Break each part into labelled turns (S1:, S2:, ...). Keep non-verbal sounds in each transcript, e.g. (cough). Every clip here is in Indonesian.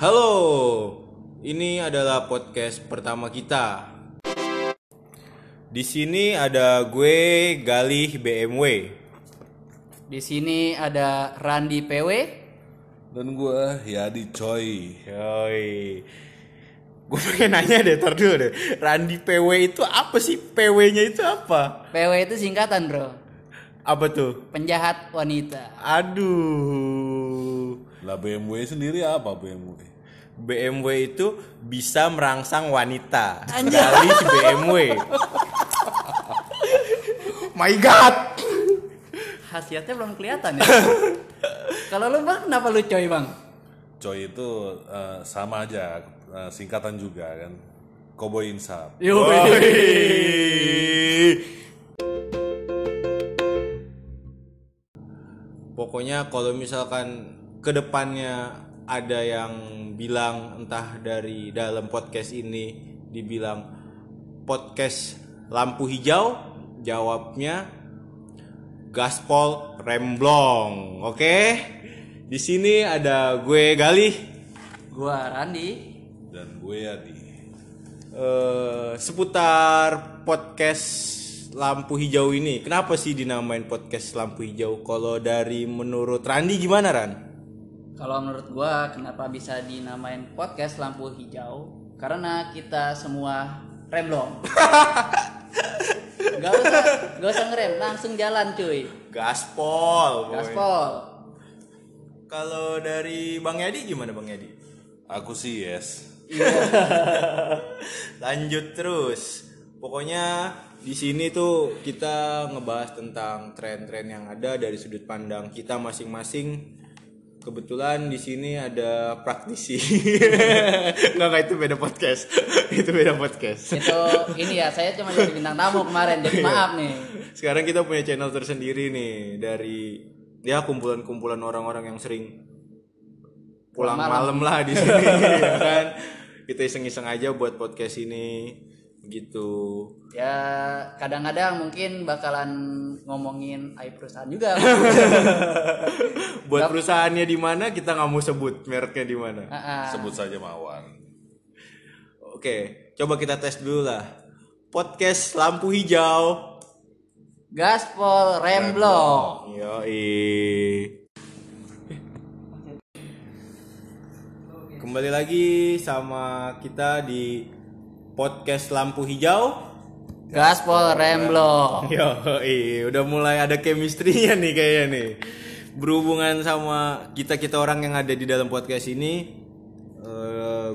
S1: Halo, ini adalah podcast pertama kita. Di sini ada gue Galih BMW.
S2: Di sini ada Randi PW.
S3: Dan gue Yadi Coy.
S1: Yoi. Gue pengen nanya deh, tar dulu deh. Randi PW itu apa sih? PW-nya itu apa?
S2: PW itu singkatan, Bro.
S1: Apa tuh?
S2: Penjahat wanita.
S1: Aduh.
S3: Lah BMW sendiri apa BMW?
S1: BMW itu bisa merangsang wanita. Galih BMW. My God.
S2: Khasiatnya belum kelihatan ya. Kalau lu bang, kenapa lu coy bang?
S3: Coy itu eh, sama aja, eh, singkatan juga kan. Cowboy Insap.
S1: Pokoknya kalau misalkan ke depannya ada yang bilang entah dari dalam podcast ini dibilang podcast lampu hijau, jawabnya gaspol remblong. Oke? Di sini ada gue Galih
S2: Gua Randi.
S3: Dan gue Yadi.
S1: eh seputar podcast lampu hijau ini. Kenapa sih dinamain podcast lampu hijau? Kalau dari menurut Randi gimana Ran?
S2: Kalau menurut gua kenapa bisa dinamain podcast lampu hijau? Karena kita semua remblong. (laughs) gak usah, gak usah ngerem, langsung jalan cuy.
S1: Gaspol. boy.
S2: Gaspol.
S1: Kalau dari Bang Yadi gimana Bang Yadi?
S3: Aku sih yes. (laughs)
S1: Lanjut terus. Pokoknya di sini tuh kita ngebahas tentang tren-tren yang ada dari sudut pandang kita masing-masing. Kebetulan di sini ada praktisi. (laughs) Enggak, enggak itu beda podcast. (laughs) itu beda podcast.
S2: Itu ini ya, saya cuma jadi bintang tamu kemarin, jadi maaf nih.
S1: Sekarang kita punya channel tersendiri nih dari ya kumpulan-kumpulan orang-orang yang sering pulang malam lah di sini (laughs) ya kan. Kita iseng-iseng aja buat podcast ini gitu.
S2: Ya kadang-kadang mungkin bakalan ngomongin aib perusahaan juga. (laughs)
S1: Buat perusahaannya di mana kita nggak mau sebut mereknya di mana.
S2: Ah, ah.
S3: Sebut saja Mawar.
S1: Oke, coba kita tes dulu lah. Podcast lampu hijau.
S2: Gaspol Remblong.
S1: Yoi. Kembali lagi sama kita di podcast lampu hijau.
S2: Gaspol Remblong. (laughs)
S1: Yoi, udah mulai ada chemistry-nya nih kayaknya nih. Berhubungan sama kita-kita orang yang ada di dalam podcast ini,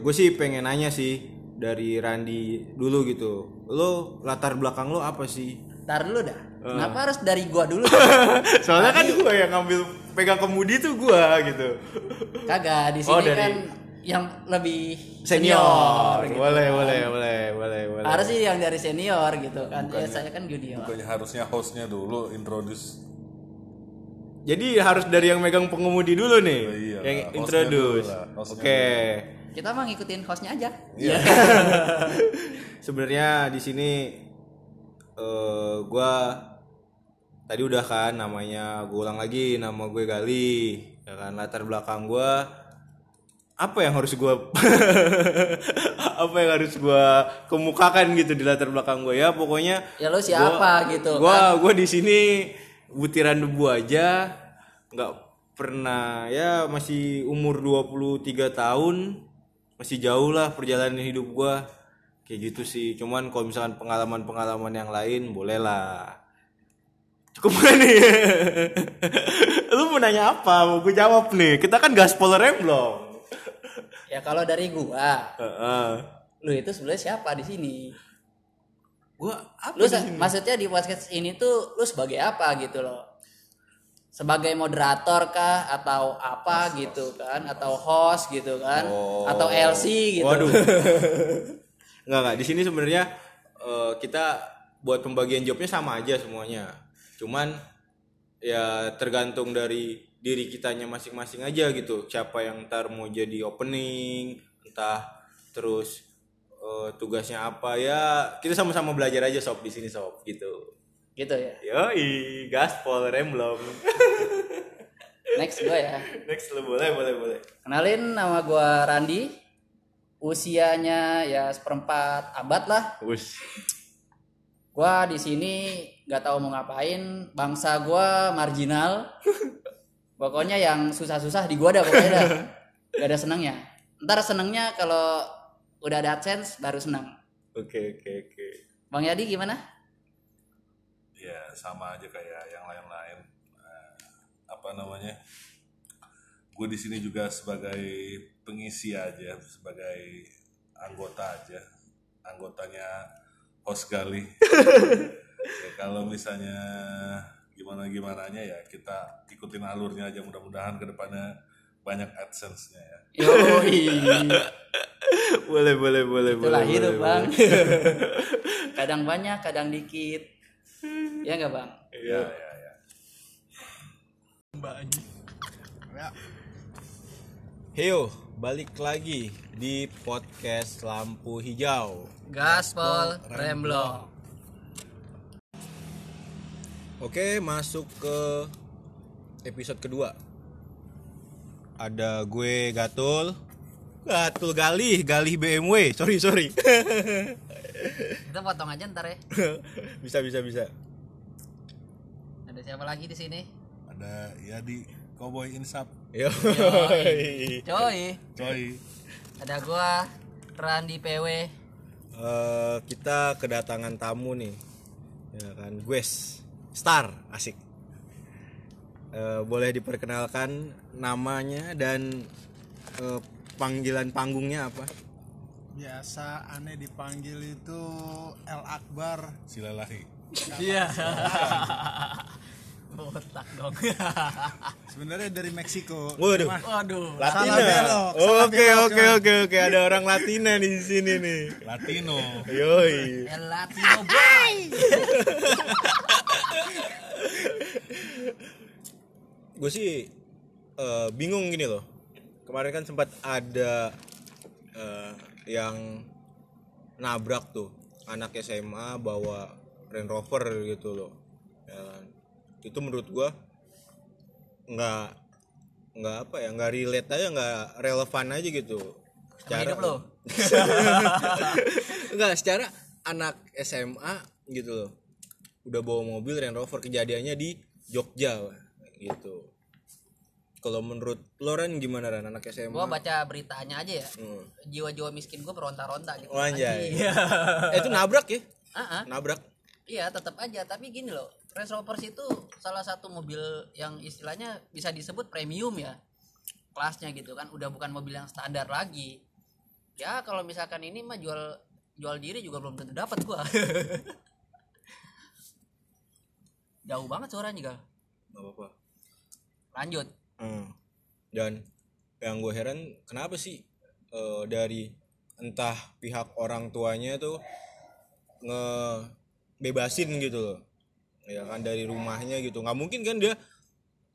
S1: gue sih pengen nanya sih dari Randi dulu gitu. Lo latar belakang lo apa sih?
S2: Ntar dulu dah. Kenapa harus dari gua dulu? (laughs)
S1: Soalnya kan gue yang ngambil pegang kemudi tuh gue gitu.
S2: Kagak di
S1: Oh,
S2: sini
S1: dari-
S2: kan yang lebih
S1: Senior,
S2: gitu.
S1: boleh, boleh, boleh, boleh, boleh.
S2: Harus sih yang dari senior gitu kan. Ya saya kan junior.
S3: Bukannya harusnya hostnya dulu introduce.
S1: Jadi harus dari yang megang pengemudi dulu nih,
S3: Oh, iya
S1: yang
S3: lah,
S1: introduce. Oke.
S2: Kita mah ngikutin hostnya aja.
S3: Iya. (laughs)
S1: Sebenarnya di sini eh gua tadi udah kan namanya gue ulang lagi nama gue Gali ya kan latar belakang gua apa yang harus gua (laughs) apa yang harus gua kemukakan gitu di latar belakang gue ya pokoknya
S2: Ya lo siapa gitu
S1: gua gua di sini butiran debu aja nggak pernah ya masih umur 23 tahun masih jauh lah perjalanan hidup gua. Kayak gitu sih cuman kalau misalkan pengalaman-pengalaman yang lain boleh lah. Cukup (laughs) gak nih lu mau nanya apa? Mau gue jawab nih. Kita kan gaspol remblong
S2: Ya kalau dari gua,
S1: Heeh.
S2: lu itu sebenarnya siapa di sini?
S1: gua apa
S2: Lu
S1: di
S2: sa-
S1: sini?
S2: maksudnya di podcast ini tuh lu sebagai apa gitu loh? Sebagai moderator kah atau apa gitu kan? Atau host gitu kan?
S1: Oh.
S2: Atau LC gitu.
S1: Waduh. (laughs) Enggak enggak, di sini sebenarnya eh, kita buat pembagian jobnya sama aja semuanya. Cuman ya tergantung dari diri kitanya masing-masing aja gitu. Siapa yang ntar mau jadi opening, entah terus eh, tugasnya apa ya kita sama-sama belajar aja sob di sini sob gitu.
S2: Gitu ya.
S1: Yoi, gaspol remblong. (laughs)
S2: Next gue ya.
S1: Next lu boleh boleh boleh.
S2: Kenalin nama gue Randi. Usianya ya seperempat abad lah.
S1: Wus.
S2: Gua di sini nggak tahu mau ngapain. Bangsa gua marginal. (laughs) Pokoknya yang susah-susah di gua dah pokoknya dah. (laughs) Gak ada senangnya. Ntar senangnya kalau udah ada AdSense baru senang.
S1: Oke oke oke.
S2: Bang Yadi gimana?
S3: ya sama aja kayak yang lain-lain Eh, apa namanya gue di sini juga sebagai pengisi aja sebagai anggota aja anggotanya host Gali (laughs) ya, kalau misalnya gimana gimananya ya kita ikutin alurnya aja mudah-mudahan ke depannya banyak adsense-nya ya
S2: Yoi. (laughs)
S1: Boleh boleh boleh
S2: Itulah
S1: boleh.
S2: hidup
S1: boleh,
S2: bang.
S1: boleh. (laughs)
S2: kadang banyak, kadang dikit. Ya nggak bang?
S3: ya ya ya
S1: Heyo, balik lagi di podcast Lampu Hijau.
S2: Gaspol Remblong.
S1: Oke, masuk ke episode kedua. Ada gue Gatul. Gatul Galih, Galih BMW. Sorry, sorry. (laughs)
S2: Kita potong aja ntar ya. (laughs)
S1: bisa, bisa, bisa.
S2: Ada siapa lagi di sini?
S3: ada ya di Cowboy Insap
S1: Yo.
S2: Coy,
S3: coy
S2: ada gua Randi PW.
S1: Eh, kita kedatangan tamu nih. Ya kan, Gues. Star, asik. Eh, boleh diperkenalkan namanya dan eh, panggilan panggungnya apa?
S4: biasa aneh dipanggil itu El Akbar
S3: silalahi
S2: Iya. (laughs) Botak dong. (laughs)
S4: sebenarnya dari Meksiko
S1: Waduh.
S4: Cuma
S2: Waduh.
S4: Belok,
S1: Oke, oke, oke, oke. Ada orang Latina di sini nih.
S3: Latino
S1: Yoi.
S2: El Latino Boy. (laughs)
S1: Gue sih eh, bingung gini loh. Kemarin kan sempat ada eh, yang nabrak tuh anak SMA bawa Range Rover gitu loh. Ya. Itu menurut gua nggak nggak apa ya nggak relate aja nggak relevan aja gitu
S2: hidup lo. (laughs)
S1: nggak secara anak SMA gitu loh udah bawa mobil Range Rover kejadiannya di Jogja gitu kalau menurut lo Ran gimana Ran anak SMA
S2: Gua baca beritanya aja ya.
S1: Hmm.
S2: Jiwa-jiwa miskin gua beronta-ronta gitu.
S1: Oh, anjay.
S2: Iya. (laughs)
S1: eh, itu nabrak ya
S2: ah.
S1: nabrak
S2: Iya, tetap aja. Tapi gini loh, Range Rover itu salah satu mobil yang istilahnya bisa disebut premium ya. Kelasnya gitu kan, udah bukan mobil yang standar lagi. Ya, kalau misalkan ini mah jual jual diri juga belum tentu dapat gua. (laughs) Jauh banget suaranya, Gal.
S1: nggak apa-apa
S2: Lanjut.
S1: Hmm. dan yang gue heran kenapa sih eh, dari entah pihak orang tuanya tuh ngebebasin gitu loh ya kan dari rumahnya gitu nggak mungkin kan dia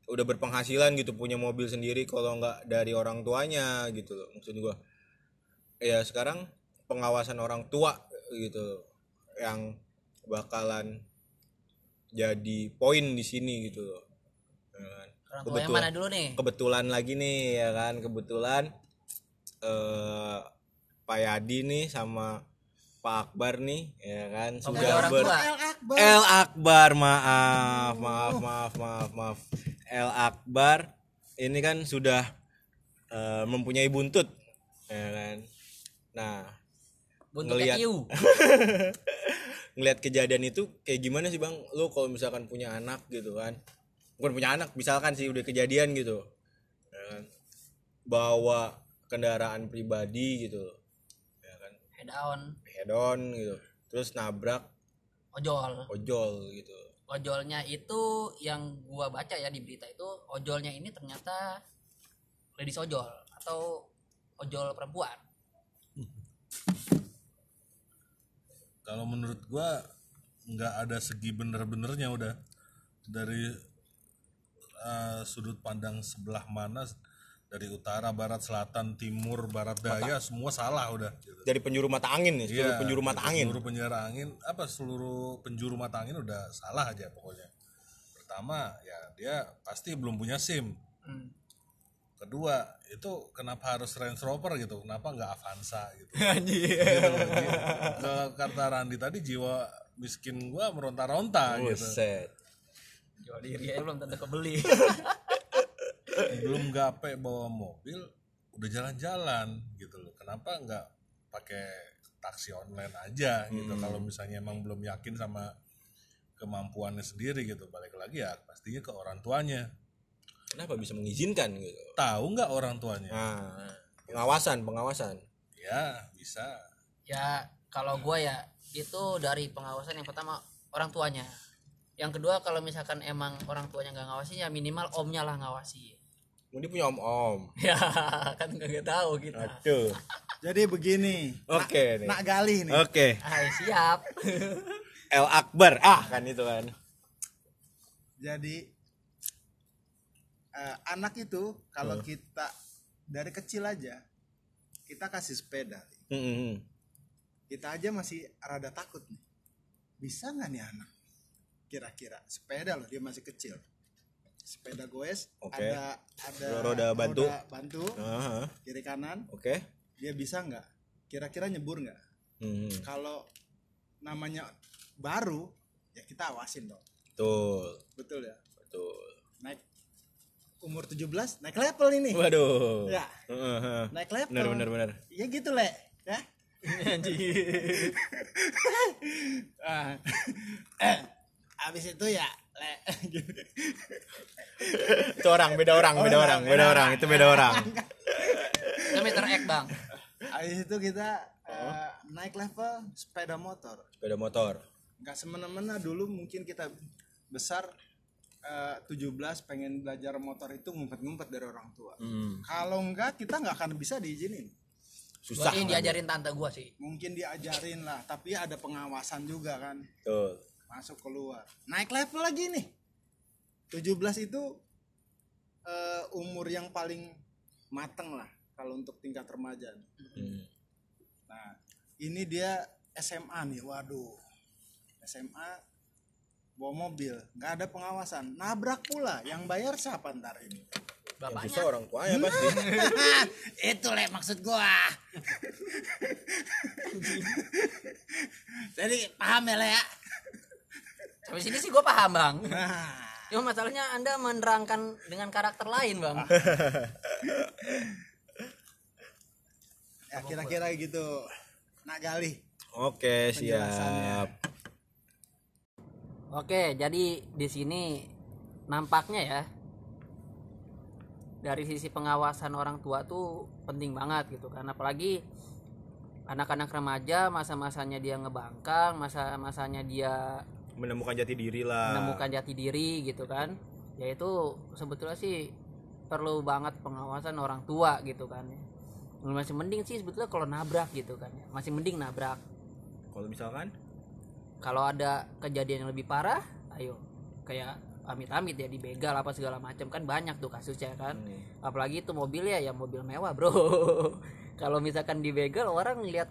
S1: udah berpenghasilan gitu punya mobil sendiri kalau nggak dari orang tuanya gitu loh maksud gua ya sekarang pengawasan orang tua gitu loh, yang bakalan jadi poin di sini gitu loh Ya?
S2: Orang yang mana dulu nih?
S1: kebetulan lagi nih ya kan kebetulan eh Pak Yadi nih sama Pak Akbar nih ya kan
S2: Pokoknya
S1: sudah
S2: orang
S1: ber.
S4: El Akbar
S1: El Akbar maaf maaf maaf maaf maaf El Akbar ini kan sudah eh, mempunyai buntut ya kan nah
S2: Buntut
S1: ngelihat-
S2: Iu. (laughs)
S1: ngelihat kejadian itu kayak gimana sih bang lo kalau misalkan punya anak gitu kan bukan punya anak misalkan sih udah kejadian gitu ya kan? bawa kendaraan pribadi gitu ya kan
S2: Head on,
S1: head on gitu terus nabrak
S2: ojol.
S1: ojol gitu
S2: Ojolnya itu yang gua baca ya di berita itu ojolnya ini ternyata ladies ojol atau ojol perempuan.
S3: Kalau menurut gua nggak ada segi bener-benernya udah. Dari eh, sudut pandang sebelah mana dari utara barat selatan timur barat daya semua salah udah gitu.
S1: dari penjuru mata angin nih seluruh
S3: Iya,
S1: penjuru mata angin.
S3: seluruh penjara angin apa seluruh penjuru mata angin udah salah aja pokoknya. Pertama ya dia pasti belum punya sim.
S2: Hmm.
S3: Kedua itu kenapa harus Range Rover gitu? Kenapa nggak Avanza gitu? (laughs)
S2: Anjir.
S3: Gitu kata Randi tadi jiwa miskin gua meronta-ronta gitu.
S1: Buset.
S2: Jual diri aja belum tentu kebeli. (laughs)
S3: belum gape bawa mobil udah jalan-jalan gitu loh. Kenapa nggak pakai taksi online aja gitu? Kalau misalnya emang belum yakin sama kemampuannya sendiri gitu balik lagi ya pastinya ke orang tuanya
S1: Kenapa bisa mengizinkan gitu?
S3: tahu nggak orang tuanya
S1: Nah, pengawasan, pengawasan.
S3: ya bisa
S2: ya kalau gua ya itu dari pengawasan yang pertama orang tuanya. Yang kedua kalau misalkan emang orang tuanya nggak ngawasi ya minimal omnya lah ngawasi.
S1: Ini punya om-om. (laughs)
S2: Ya kan nggak tahu kita.
S1: Aduh.
S4: Jadi begini.
S1: Oke nih.
S4: Nak gali nih.
S1: Oke.
S2: Hai siap. (laughs)
S1: El Akbar. Ah, kan itu kan.
S4: Jadi eh, anak itu kalau kita dari kecil aja kita kasih sepeda,
S1: Hmm.
S4: kita aja masih rada takut nih. Bisa nggak nih anak? Kira-kira sepeda loh dia masih kecil. Sepeda goes
S1: Oke.
S4: ada ada
S1: Roda bantu.
S4: bantu
S1: Aha.
S4: kiri kanan
S1: Oke.
S4: dia bisa nggak? Kira-kira nyebur nggak?
S1: Hmm.
S4: Kalau namanya baru ya kita awasin dong.
S1: Betul.
S4: Betul ya?
S1: Betul.
S4: Naik umur 17 naik level ini.
S1: Waduh.
S4: Ya.
S1: Heeh.
S4: naik level
S1: Benar benar benar.
S4: iya gitu le ya (laughs) Ah. eh, abis itu ya le
S1: Itu orang, beda orang, beda
S4: Oh,
S1: orang,
S4: beda
S1: beda orang, itu beda orang.
S2: Itu Mr. X bang.
S4: abis itu kita eh, naik level sepeda motor
S1: Sepeda motor.
S4: nggak semena-mena dulu mungkin kita besar eh, 17 pengen belajar motor itu ngumpet-ngumpet dari orang tua
S1: Hmm.
S4: kalau enggak kita nggak akan bisa diizinin
S1: Susah.
S2: Gua sih diajarin tante gua sih.
S4: mungkin diajarin lah tapi ada pengawasan juga kan
S1: Betul.
S4: masuk keluar naik level lagi nih 17 itu eh, umur yang paling mateng lah kalau untuk tingkat remaja
S1: Hmm.
S4: nah ini dia SMA nih waduh SMA bawa mobil nggak ada pengawasan nabrak pula yang bayar siapa ntar ini
S1: Yang
S2: Bapaknya.
S1: susah orang tuanya pasti. (laughs)
S4: itu le maksud gua (laughs) jadi paham ya le ya
S2: Sampai sini sih gua paham bang.
S4: nah
S2: Cuma masalahnya anda menerangkan dengan karakter lain bang. (laughs)
S4: ya kira-kira gitu nak gali
S1: Oke, siap.
S2: Oke, jadi di sini nampaknya ya dari sisi pengawasan orang tua tuh penting banget gitu kan. Apalagi anak-anak remaja masa-masanya dia ngebangkang masa-masanya dia
S1: Menemukan jati diri lah.
S2: menemukan jati diri gitu kan. Ya itu sebetulnya sih perlu banget pengawasan orang tua gitu kan. Masih mending sih sebetulnya kalau nabrak gitu kan. Masih mending nabrak.
S1: Kalau misalkan
S2: kalau ada kejadian yang lebih parah ayo. Kayak amit-amit ya dibegal apa segala macam kan banyak tuh kasusnya kan.
S1: Hmm.
S2: apalagi itu mobilnya ya mobil mewah bro. (laughs) Kalau misalkan dibegal orang lihat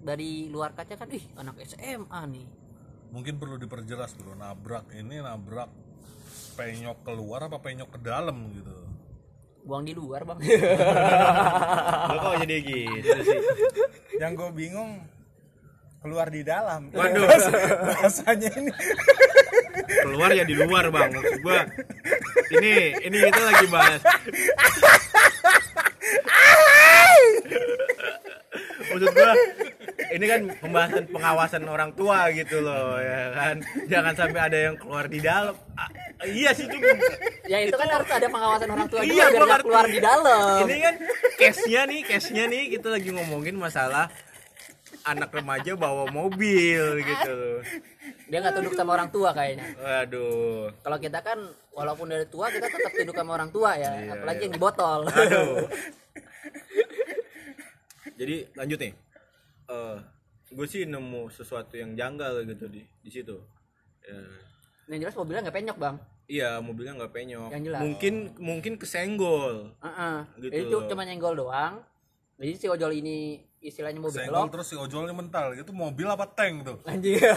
S2: dari luar kaca kan ih anak SMA nih.
S3: Mungkin perlu diperjelas bro. Nabrak ini nabrak penyok keluar apa penyok ke dalam gitu.
S2: Buang di luar bang. (laughs)
S1: Lo kok jadi gitu sih?
S4: yang gue bingung keluar di dalam
S1: Waduh.
S4: bahasanya ini
S1: Keluar ya di luar, Bang. Maksud gua ini ini kita lagi bahas Maksud gua ini kan pembahasan pengawasan orang tua gitu loh ya kan. Jangan sampai ada yang keluar di dalam. Ah, iya sih itu.
S2: ya itu kan harus ada pengawasan orang tua
S1: Iya,
S2: juga biar keluar di dalam
S1: Ini kan case-nya nih, case-nya nih kita lagi ngomongin masalah anak remaja bawa mobil gitu
S2: dia nggak tunduk sama orang tua kayaknya
S1: Waduh.
S2: kalau kita kan walaupun dari tua kita tetap tunduk sama orang tua ya
S1: Iya,
S2: apalagi
S1: iya.
S2: yang di botol
S1: Aduh. (laughs) Jadi lanjut nih. Eh, gue sih nemu sesuatu yang janggal gitu di di situ. Ya,
S2: yang jelas mobilnya nggak penyok bang
S1: iya mobilnya nggak penyok.
S2: Yang jelas.
S1: Mungkin mungkin kesenggol.
S2: Heeh.
S1: Gitu
S2: Jadi itu cuma nyenggol doang jadi si ojol ini istilahnya mau
S3: senggol
S2: belok
S3: terus si ojolnya mental itu mobil apa tank tuh?
S2: Anjir (laughs)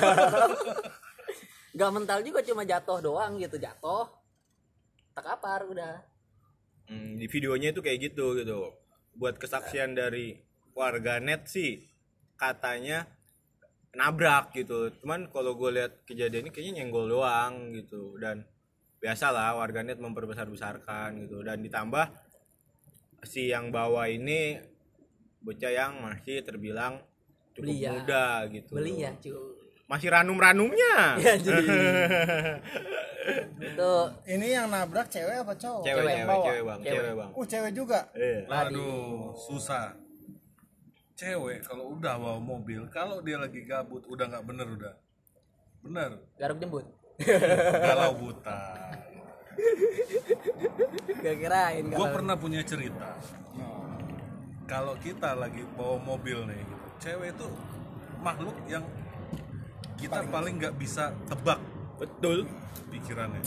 S2: nggak mental juga cuma jatuh doang gitu jatuh. Tak kapar udah.
S1: Hmm, di videonya itu kayak gitu gitu. Buat kesaksian dari warganet sih katanya nabrak gitu. Cuman kalau gue lihat kejadian ini kayaknya nyenggol doang gitu. Dan biasalah warganet memperbesar-besarkan gitu. Dan ditambah si yang bawa ini bocah yang masih terbilang cukup
S2: Belia.
S1: muda gitu.
S2: beli ya cuy
S1: Masih ranum-ranumnya.
S2: ya jadi (laughs) itu
S4: Ini yang nabrak cewek apa cowok?
S1: cewek, cewek,
S4: bawa?
S1: cewek, Bang.
S2: Cewek.
S1: Cewek, Bang.
S4: Uh, cewek juga.
S1: Iya.
S3: Aduh, susah. Cewek kalau udah bawa mobil, kalau dia lagi gabut, udah nggak bener udah. Bener.
S2: garuk jembut
S3: Galau (laughs) buta.
S2: gak kirain
S3: Gue pernah punya cerita. Kalau kita lagi bawa mobil nih, gitu, cewek itu makhluk yang kita paling nggak bisa tebak
S1: Betul.
S3: pikirannya.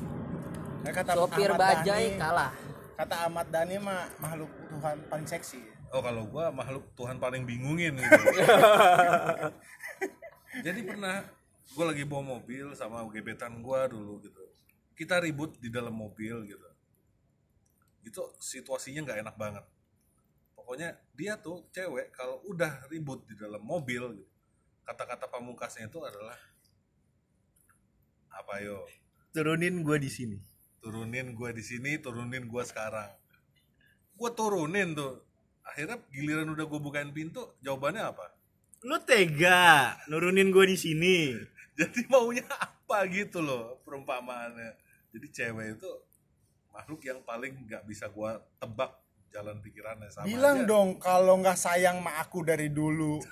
S4: Nah, kata
S2: sopir
S4: Ahmad
S2: bajai
S4: Dhani-
S2: kalah
S4: Kata Ahmad Dhani mah makhluk Tuhan paling seksi.
S3: Oh kalau gua makhluk Tuhan paling bingungin gitu. (laughs) Jadi pernah gua lagi bawa mobil sama gebetan gua dulu gitu. Kita ribut di dalam mobil gitu. Itu situasinya nggak enak banget. Pokoknya dia tuh cewek kalau udah ribut di dalam mobil gitu. Kata-kata pamungkasnya itu adalah apa yo?
S1: Turunin gua di sini.
S3: Turunin gua di sini, turunin gua sekarang. Gua turunin tuh. Akhirnya giliran udah gua bukain pintu, jawabannya apa?
S1: Lu tega nurunin gua di sini. (laughs)
S3: jadi maunya apa gitu loh perumpamaannya jadi cewek itu makhluk yang paling nggak bisa gua tebak jalan pikirannya sama
S4: Bilang
S3: aja.
S4: dong kalau nggak sayang sama aku dari dulu. (laughs)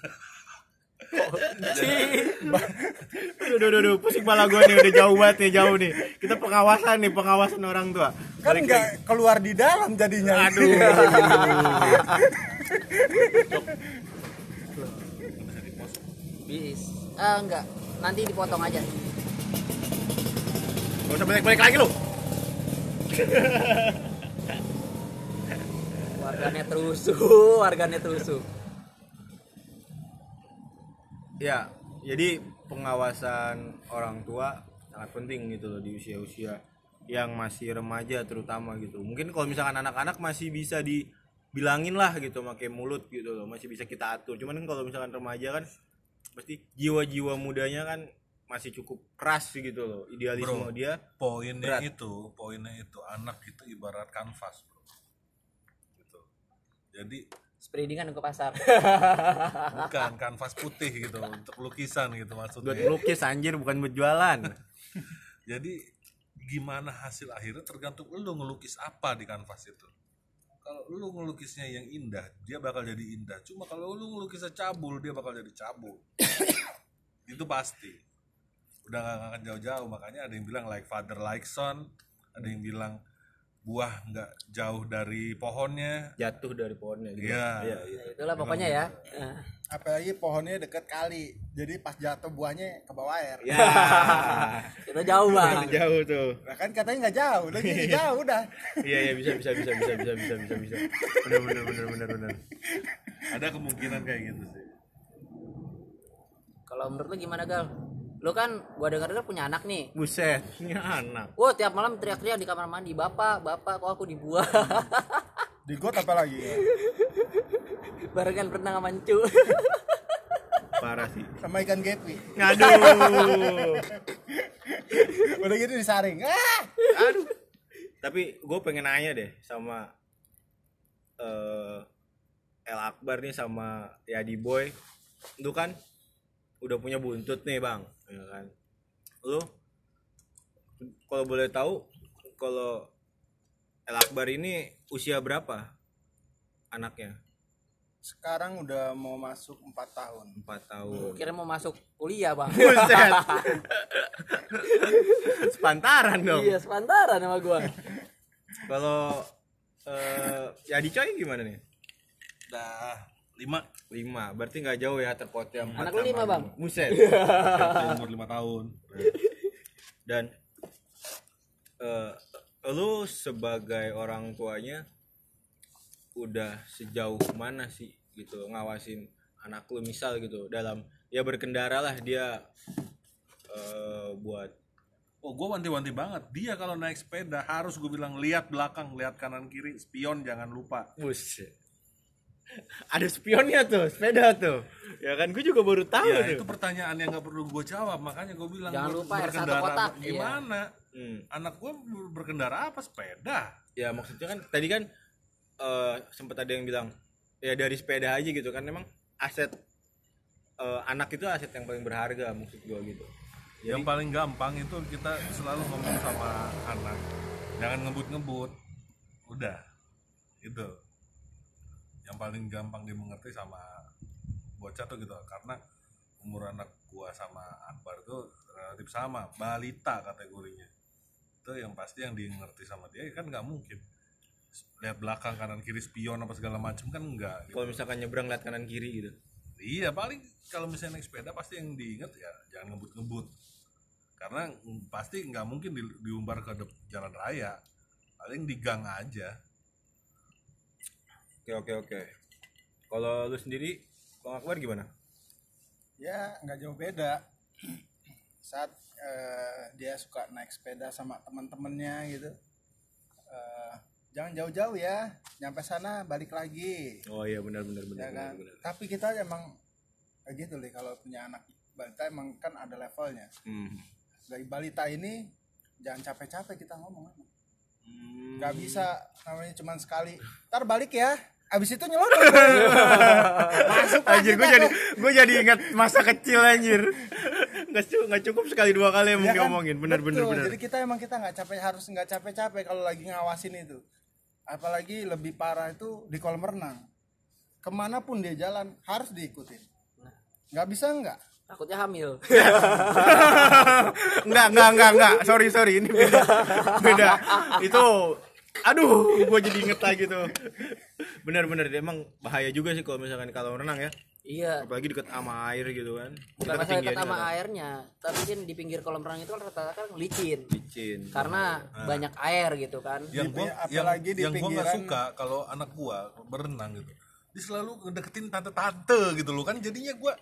S1: Duh, duh, duh, duh, pusing kepala gua nih udah jauh banget nih, jauh nih. Kita pengawasan nih, pengawasan orang tua.
S4: Kan nggak keluar di dalam jadinya.
S1: Aduh. (laughs)
S2: bis ah enggak nanti dipotong aja
S1: Gak usah balik-balik lagi lu. (laughs)
S2: warganet rusuh (laughs) warganet rusuh
S1: Ya, jadi pengawasan orang tua sangat penting gitu loh di usia-usia yang masih remaja terutama gitu. Mungkin kalau misalkan anak-anak masih bisa dibilangin lah gitu pakai mulut gitu loh, masih bisa kita atur. Cuman kan kalau misalkan remaja kan pasti jiwa-jiwa mudanya kan masih cukup keras gitu loh. Idealisme
S3: Bro.
S1: dia
S3: poinnya
S1: Berat.
S3: itu poinnya itu anak itu ibarat kanvas bro jadi
S2: spredingan ke pasar.
S3: Bukan kanvas putih gitu untuk lukisan gitu
S1: buat
S3: maksudnya
S1: melukis anjir bukan buat jualan. (laughs)
S3: jadi gimana hasil akhirnya tergantung lu ngelukis apa di kanvas itu. Kalau lu ngelukisnya yang indah dia bakal jadi indah. Cuma kalau lu ngelukisnya cabul dia bakal jadi cabul. (coughs) Itu pasti. Udah gak akan jauh-jauh makanya ada yang bilang like father like son ada yang bilang buah nggak jauh dari pohonnya
S1: Jatuh dari pohonnya gitu.
S3: Iya.
S1: Iya, iya.
S2: Ya, itulah pokoknya ya Nah,
S4: Apalagi pohonnya deket kali. Jadi pas jatuh buahnya ke bawah air.
S1: Ya. (laughs)
S2: itu jauh bang
S1: jauh tuh.
S4: Nah, kan katanya nggak jauh, lagi (laughs) jauh udah.
S1: Iya iya bisa bisa bisa bisa bisa bisa bisa bisa. Benar benar benar benar benar.
S3: ada kemungkinan kayak gitu sih
S2: kalau menurut lu gimana gal lu kan gua denger dengar punya anak nih
S1: Buset, ini anak.
S2: Wah tiap malam teriak-teriak di kamar mandi bapak bapak kok aku dibuang (laughs)
S4: Di got apa lagi?
S2: barengan renang sama Encu
S1: Parah sih.
S4: Sama ikan gepi.
S1: Aduh. (laughs)
S4: Udah gitu disaring. Ah!
S1: Aduh. Tapi gue pengen nanya deh sama eh El Akbar nih sama Yadi Boy. Lu kan udah punya buntut nih, Bang. Ya kan? Lu kalau boleh tahu kalau El Akbar ini usia berapa anaknya?
S4: Sekarang udah mau masuk 4 tahun.
S1: empat tahun.
S2: kira mau masuk kuliah bang
S1: Buset. (laughs) Sepantaran dong.
S2: iya sepantaran sama gua
S1: Kalau eh ya Coy gimana nih?
S3: udah lima
S1: Lima, berarti nggak jauh ya terpotong.
S2: Anak lu lima, Bang?
S1: Buset.
S3: umur lima tahun
S1: Dan eh lu sebagai orang tuanya udah sejauh mana sih gitu ngawasin anak lu misal gitu dalam ya berkendara lah dia eh buat
S3: oh gue wanti-wanti banget dia kalau naik sepeda harus gue bilang lihat belakang lihat kanan kiri spion jangan lupa
S1: Buset. Ada spionnya tuh, sepeda tuh. Ya kan gue juga baru tahu
S3: ya
S1: tuh.
S3: itu pertanyaan yang nggak perlu gue jawab makanya gue bilang
S2: Jangan lupa R1
S3: berkendara
S2: kotak, iya.
S3: gimana
S1: Hmm.
S3: anak gue berkendara apa sepeda
S1: Ya maksudnya kan tadi kan eh sempat ada yang bilang ya dari sepeda aja gitu kan memang aset eh, anak itu aset yang paling berharga maksud gua gitu.
S3: yang paling gampang itu kita selalu ngomong sama anak jangan ngebut-ngebut udah itu yang paling gampang dimengerti sama bocah tuh gitu. Karena umur anak gua sama Akbar itu relatif sama balita kategorinya. Itu yang pasti yang dimengerti sama dia kan nggak mungkin. Lihat belakang kanan kiri spion apa segala macam kan enggak gitu.
S1: Kalau misalkan nyebrang lihat kanan kiri gitu.
S3: Iya paling kalau misalnya naik sepeda pasti yang diingat ya jangan ngebut-ngebut. Karena pasti nggak mungkin di- diumbar ke jalan raya. Paling di gang aja
S1: Oke oke oke. Kalau lu sendiri Bang Akbar gimana?
S4: ya nggak jauh beda (clears throat) saat eh, dia suka naik sepeda sama teman-temannya gitu eh, jangan jauh-jauh ya nyampe sana balik lagi
S1: Oh iya benar benar benar.
S4: ya
S1: benar,
S4: kan
S1: benar.
S4: tapi kita emang kayak gitu deh kalau punya anak balita emang kan ada levelnya
S1: Hmm.
S4: dari balita ini jangan capek-capek kita ngomong
S1: Hmm.
S4: nggak bisa namanya cuman sekali ntar balik ya abis itu nyelonong masuk
S1: Anjir gue jadi gue jadi ingat masa kecil anjir. Nggak cukup, nggak cukup sekali dua kali emang
S4: Ya kan?
S1: diomongin. Bener bener
S4: Betul.
S1: bener.
S4: Jadi kita emang kita nggak capek harus nggak capek-capek kalau lagi ngawasin itu. Apalagi lebih parah itu di kolam renang. Ke mana pun dia jalan harus diikutin. Nggak bisa nggak?
S2: takutnya hamil (laughs)
S1: enggak enggak enggak enggak sorry sorry ini beda beda itu aduh gue jadi inget lagi tuh. Bener-bener emang bahaya juga sih kalau misalkan kalau renang ya.
S2: Iya.
S1: Apalagi deket sama air gitu kan.
S2: Bukan masalah dekat
S1: ketinggiannya
S2: sama
S1: kan.
S2: airnya tapi kan di pinggir kolam renang itu kan rata-rata kan licin.
S1: Licin.
S2: Karena banyak air gitu kan.
S3: Yang gua yang,
S4: apalagi di
S3: yang gua nggak
S4: pinggiran-
S3: suka kalau anak gua berenang gitu dia selalu ngedeketin tante-tante gitu loh kan jadinya gua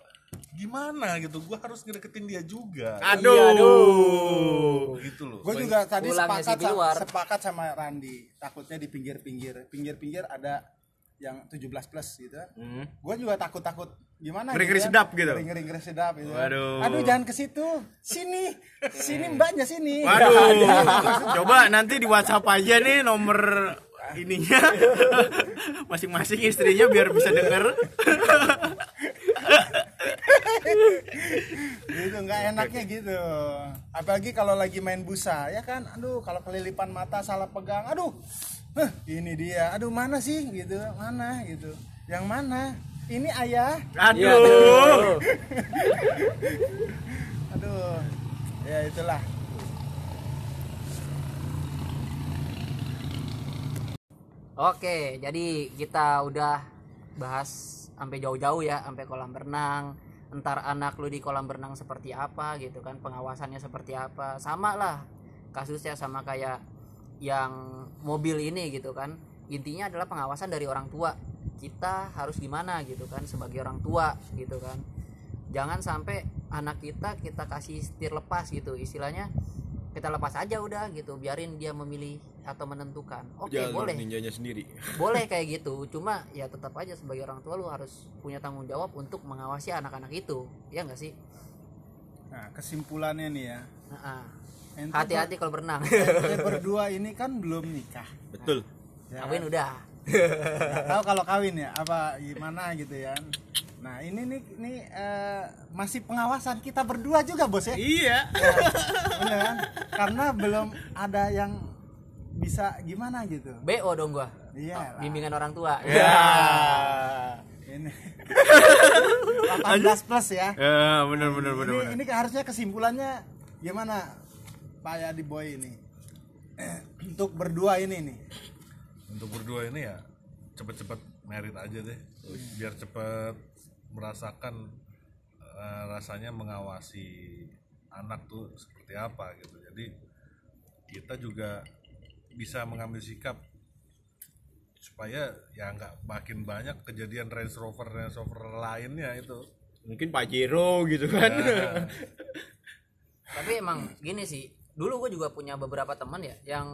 S3: gimana gitu gua harus ngedeketin dia juga
S1: aduh
S3: gitu loh
S4: Gue juga tadi sepakat sama, sepakat sama Randi. Takutnya di pinggir-pinggir, pinggir-pinggir ada yang 17 plus gitu.
S1: Hmm.
S4: Gue juga takut-takut gimana
S1: Ngeri-ngeri
S4: ya.
S1: sedap gitu?
S4: Ngeri-ngeri sedap gitu.
S1: Waduh.
S4: Aduh jangan ke situ. Sini. Sini mbaknya sini.
S1: Waduh, coba nanti di WhatsApp aja nih nomor ininya. (laughs) Masing-masing istrinya biar bisa denger.
S4: gitu nggak enaknya gitu. Apalagi kalau lagi main busa ya kan? Aduh kalau kelilipan mata salah pegang aduh. Heh, ini dia. Aduh mana sih? Gitu mana? Gitu. Yang mana? Ini ayah.
S1: Aduh.
S2: tuh. (laughs)
S4: aduh. Ya itulah
S2: Oke, jadi kita udah bahas sampai jauh-jauh ya, sampai kolam berenang. Entar anak lu di kolam berenang seperti apa gitu kan, pengawasannya seperti apa. Sama lah kasusnya sama kayak yang mobil ini gitu kan. Intinya adalah pengawasan dari orang tua. Kita harus gimana gitu kan sebagai orang tua gitu kan. Jangan sampai anak kita kita kasih setir lepas gitu. Istilahnya kita lepas aja udah gitu, biarin dia memilih atau menentukan. Oke,
S1: Jalur
S2: boleh.
S1: ninjanya sendiri.
S2: boleh kayak gitu cuma ya tetap aja sebagai orang tua lu harus punya tanggung jawab untuk mengawasi anak-anak itu ya nggak sih?
S4: Nah kesimpulannya nih ya.
S2: Nah, hati-hati kalau berenang.
S4: berdua ini kan belum nikah.
S1: Betul.
S4: ya.
S2: Kawin udah
S4: nggak tahu kalau kawin ya apa gimana gitu ya nah ini nih ini eh, masih pengawasan kita berdua juga bos ya
S1: Iya.
S4: Bener kan? karena belum ada yang bisa gimana gitu
S2: bo dong gua
S4: iya lah.
S2: bimbingan orang tua
S1: Ya.
S4: ini (laughs) 18 plus ya
S1: Ya, benar benar benar
S4: ini,
S1: benar.
S4: ini harusnya kesimpulannya gimana Pak Yadi Boy ini (clears throat) untuk berdua ini nih
S3: untuk berdua ini ya cepet-cepet merit aja deh. Biar cepet merasakan eh, rasanya mengawasi anak tuh seperti apa gitu. Jadi kita juga bisa mengambil sikap supaya ya nggak makin banyak kejadian Range Rover Range Rover lainnya itu.
S1: Mungkin Pajero gitu kan. (laughs)
S2: tapi emang gini sih dulu gue juga punya beberapa teman ya yang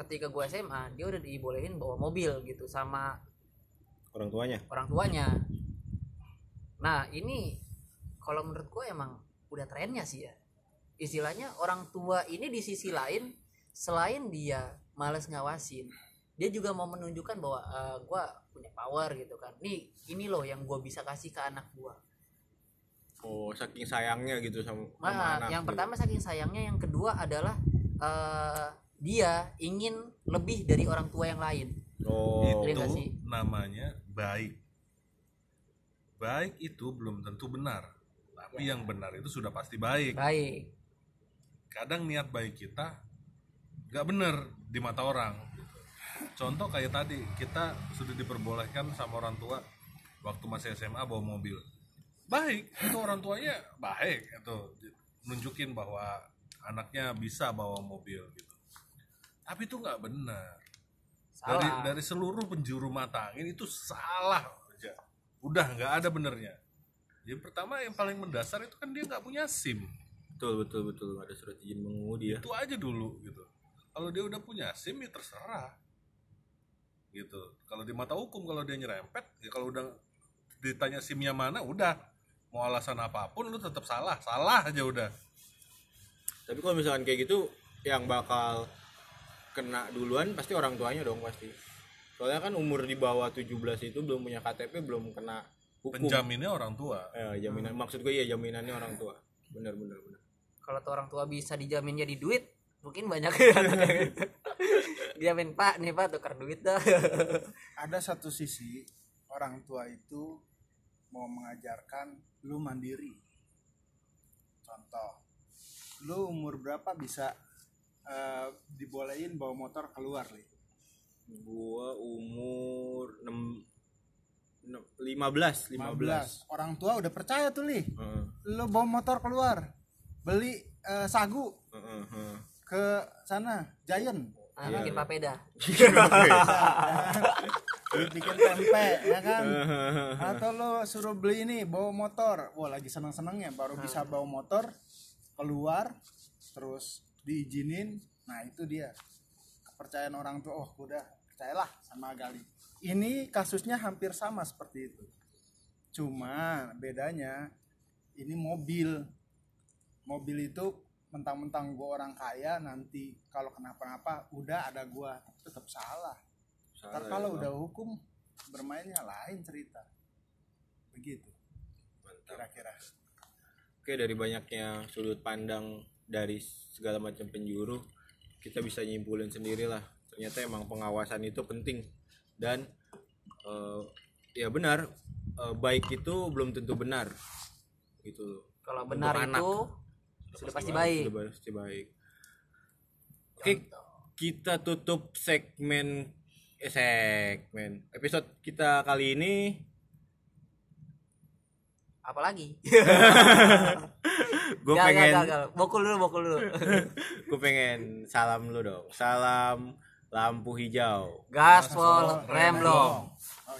S2: ketika gue SMA dia udah dibolehin bawa mobil gitu sama
S1: orang tuanya?
S2: orang tuanya. Nah ini kalau menurut gue emang udah trennya sih ya. Istilahnya orang tua ini di sisi lain selain dia males ngawasin dia juga mau menunjukkan bahwa gue punya power gitu kan. Nih ini loh yang gue bisa kasih ke anak gue
S1: oh saking sayangnya gitu sama, sama
S2: Nah,
S1: anak
S2: yang
S1: gitu.
S2: pertama saking sayangnya, yang kedua adalah eh, dia ingin lebih dari orang tua yang lain.
S1: oh
S2: Iya
S3: itu
S2: sih?
S3: namanya baik baik itu belum tentu benar tapi
S2: Ya.
S3: yang benar itu sudah pasti baik
S2: Baik.
S3: kadang niat baik kita nggak benar di mata orang contoh kayak tadi kita sudah diperbolehkan sama orang tua waktu masih SMA bawa mobil baik itu orang tuanya baik itu nunjukin bahwa anaknya bisa bawa mobil gitu. Tapi itu nggak benar. Dari
S2: Salah.
S3: dari seluruh penjuru mata angin itu salah aja udah nggak ada benernya yang pertama yang paling mendasar itu kan dia nggak punya sim.
S1: Betul betul betul. Nggak ada surat izin mengemudi ya.
S3: Itu aja dulu gitu. Kalau dia udah punya sim ya terserah. Gitu. Kalau di mata hukum kalau dia nyerempet ya kalau udah ditanya simnya mana udah mau alasan apa pun lu tetap salah. Salah aja udah.
S1: Tapi kalau misalkan kayak gitu yang bakal kena duluan pasti orang tuanya dong pasti. Soalnya kan umur di bawah 17 itu belum punya KTP belum kena hukum.
S3: Penjaminnya orang tua.
S1: Eh, jaminan maksud gue ya jaminannya orang tua. Benar benar benar.
S2: Kalau tuh orang tua bisa dijamin jadi duit, mungkin banyak. Gitu. (laughs) Dijamin Pak, nih Pak tukar duit dah.
S4: ada satu sisi orang tua itu mau mengajarkan lu mandiri. Contoh lu umur berapa bisa eh, dibolehin bawa motor keluar li?
S1: Gua umur 6 15 15
S4: 15 orang tua udah percaya tuh li.
S1: Heeh,
S4: lu bawa motor keluar beli eh, sagu
S1: heeh, heeh.
S4: ke sana Giant.
S2: Ah, makin papeda. (laughs) (laughs)
S4: bikin tempe ya kan? (laughs) Atau lo suruh beli ini bawa motor. Wah lagi seneng senengnya baru bisa bawa motor keluar terus diizinin. Nah itu dia. Kepercayaan orang tua oh udah percayalah sama Gali. Ini kasusnya hampir sama seperti itu. Cuma bedanya ini mobil. Mobil itu mentang-mentang gua orang kaya nanti kalau kenapa-napa udah ada gua tetap salah Ntar kalau
S1: ya,
S4: udah hukum bermainnya lain cerita. Begitu.
S1: Mantap.
S4: Kira-kira.
S1: Oke dari banyaknya sudut pandang dari segala macam penjuru kita bisa nyimpulin sendiri lah ternyata emang pengawasan itu penting. Dan eh, ya benar eh, baik itu belum tentu benar. Gitu.
S2: Kalau
S1: Untuk
S2: benar
S1: anak.
S2: itu sudah pasti baik.
S1: Sudah pasti baik. Oke kita tutup segmen segmen episode kita kali ini
S2: Apalagi? (laughs)
S1: gue
S2: Gak,
S1: pengen.
S2: Bokul dulu, bokul dulu. (laughs)
S1: gue pengen salam lu dong salam lampu hijau
S2: Gaspol Remblong.
S4: Oh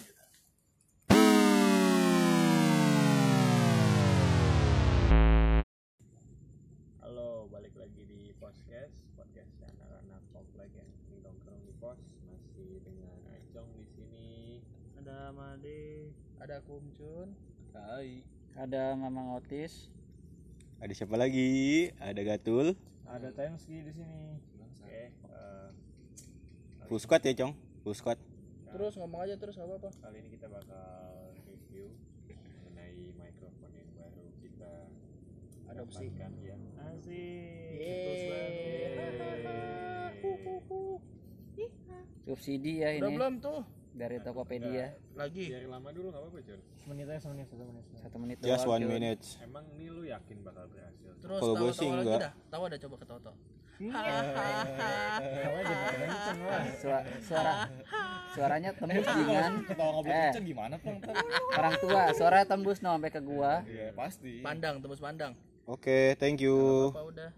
S5: Ada Made,
S4: Ada Kumcun.
S5: Kai,
S6: ada Mamang Otis.
S1: Ada siapa lagi? Ada gatul.
S5: Ada Temski di sini. Oke, eh,
S1: full squad ya cong full squad?
S4: Terus ngomong aja terus apa apa.
S5: kali ini kita bakal review mengenai mikrofon yang baru kita
S4: Adopsi.
S5: dapatkan ya. Asik. Betul
S6: subsidi ya
S4: Udah
S6: ini.
S4: belum tuh?
S6: Dari Tokopedia
S4: Lagi.
S5: Biar lama dulu nggak apa-apa, Jon. Semenit aja, semenit, satu menit.
S6: satu menit
S1: just
S6: doang,
S1: one
S6: cuy.
S1: minute
S5: Emang ini lu yakin bakal berhasil?
S4: Terus
S1: Kalau gua sih enggak.
S4: dah. Tawa dah coba ketawa-tawa.
S6: Suara, suara suaranya tembus dengan eh
S5: gimana tuh?
S6: orang tua suara tembus no sampai ke gua
S5: Iya, pasti.
S4: Pandang, tembus pandang.
S1: oke thank you
S4: Apa udah?